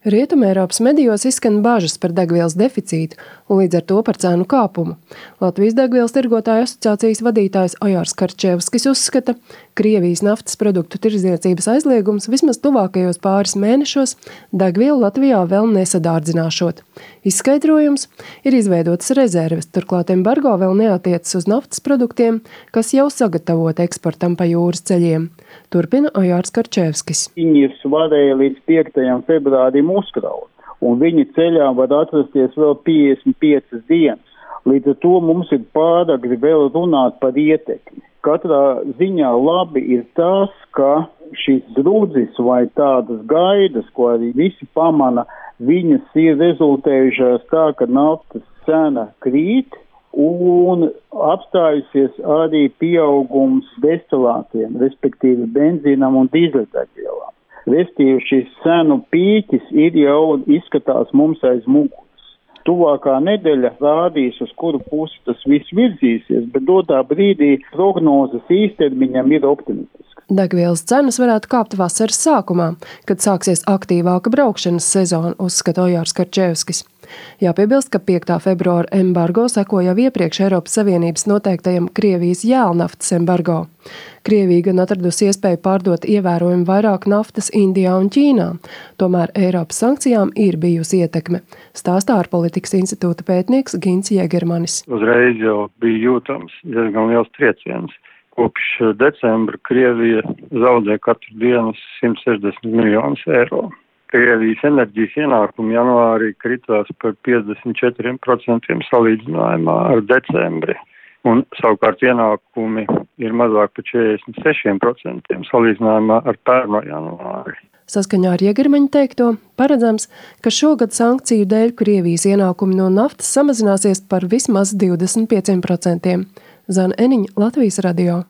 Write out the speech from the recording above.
Rietumēropas medijos izskan bažas par degvielas deficītu un līdz ar to par cenu kāpumu. Latvijas degvielas tirgotāju asociācijas vadītājs Ojārs Karčevskis uzskata, ka Krievijas naftas produktu tirdzniecības aizliegums vismaz tuvākajos pāris mēnešos degvielu Latvijā vēl nesadārdzināšot. Izskaidrojums ir izveidotas rezerves, turklāt embargo vēl neatiecas uz naftas produktiem, kas jau sagatavoti eksportam pa jūras ceļiem. Turpina Ojārs Karčevskis. Viņus varēja līdz 5. februārim uzkraut, un viņi ceļā var atrasties vēl 55 dienas. Līdz ar to mums ir pāragri vēl runāt par ietekmi. Katrā ziņā labi ir tas, ka šīs drudzis vai tādas gaidas, ko arī visi pamana, viņas ir rezultējušās tā, ka naftas cena krīt, un apstājusies arī pieaugums destilātiem, respektīvi benzīnam un dīzeļdegvielām. Restīvi šis cenu pīķis ir jau izskatās mums aiz muguras. Tuvākā nedēļa rādīs, uz kuru pusi tas viss virzīsies, bet dotā brīdī prognozes īstermiņam ir optimistisks. Degvielas cenas varētu kāpt vasaras sākumā, kad sāksies aktīvāka braukšanas sezona, uzskata Ojārs Karčevskis. Jāpiebilst, ka 5. februāra embargo seko jau iepriekš Eiropas Savienības noteiktajam Krievijas jēlnaftas embargo. Krievija gan atradusi iespēju pārdot ievērojami vairāk naftas Indijā un Ķīnā, tomēr Eiropas sankcijām ir bijusi ietekme, stāstā ārpolitikas institūta pētnieks Gins Jēgermanis. Uzreiz jau bija jūtams diezgan liels trieciens. Kopš decembra Krievija zaudē katru dienu 160 miljonus eiro. Krievijas enerģijas ienākumi janvārī kritās par 54% salīdzinājumā ar decembri. Un savukārt ienākumi ir mazāk par 46% salīdzinājumā ar pērno janvāri. Saskaņā ar Iegermeņa teikto, paredzams, ka šogad sankciju dēļ Krievijas ienākumi no naftas samazināsies par vismaz 25%. Zana Eniņa, Latvijas radio.